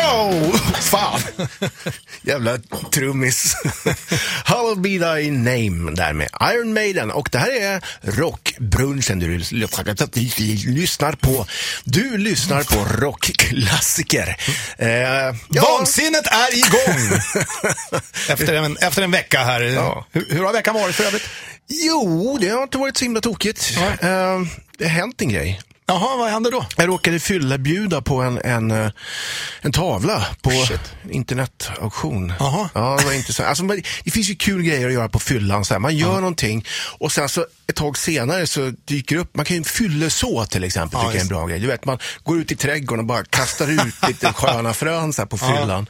Hallå! Fan! Jävla trummis. Hallå be thy name där med Iron Maiden. Och det här är rockbrunchen du lyssnar på. Du lyssnar på rockklassiker. Eh, ja, Vansinnet är igång! efter, en, efter en vecka här. Ja. Hur, hur har veckan varit för övrigt? jo, det har inte varit så himla tokigt. Eh, det har hänt en grej. Jaha, vad hände då? Jag råkade fylla bjuda på en, en, eh, en tavla på internetauktion. Jaha. Ja, det var intressant. Alltså, det finns ju kul grejer att göra på fyllan. Så här. Man gör någonting och sen så ett tag senare så dyker upp, man kan ju fylleså till exempel, Ja, tycker jag är en bra grej. Du vet, man går ut i trädgården och bara kastar ut lite sköna frön så på fyllan.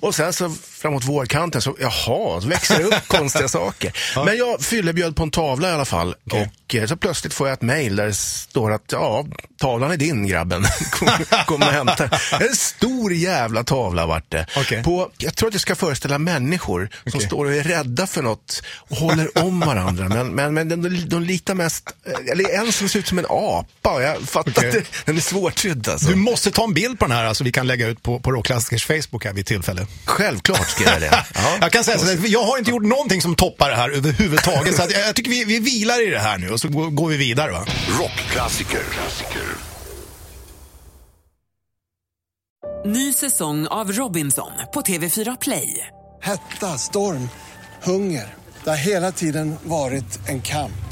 Och sen så framåt vårkanten så, jaha, så växer det upp konstiga saker. Men jag fyllebjöd på en tavla i alla fall. Och eh, så plötsligt får jag ett mejl där det står att, ja, tavlan är din grabben. Kom, kom och hämta. En stor jävla tavla vart det. Okej. På, jag tror att det ska föreställa människor som står och är rädda för något och håller om varandra. Men, men, men de, de litar mest, eller en som ser ut som en apa. Jag fattar Okej. att det, den är svårtydd alltså. Du måste ta en bild på den här, alltså vi kan lägga ut på, på Rockklassikers Facebook här vid tillfälle. Självklart ska jag det. Ja. Jag kan säga så att jag har inte gjort någonting som toppar det här överhuvudtaget. så att jag, jag tycker vi, vi vilar i det här nu och så går, går vi vidare. Va? Rockklassiker. Klassiker. Ny säsong av Robinson på TV4 Play. Hetta, storm, hunger. Det har hela tiden varit en kamp.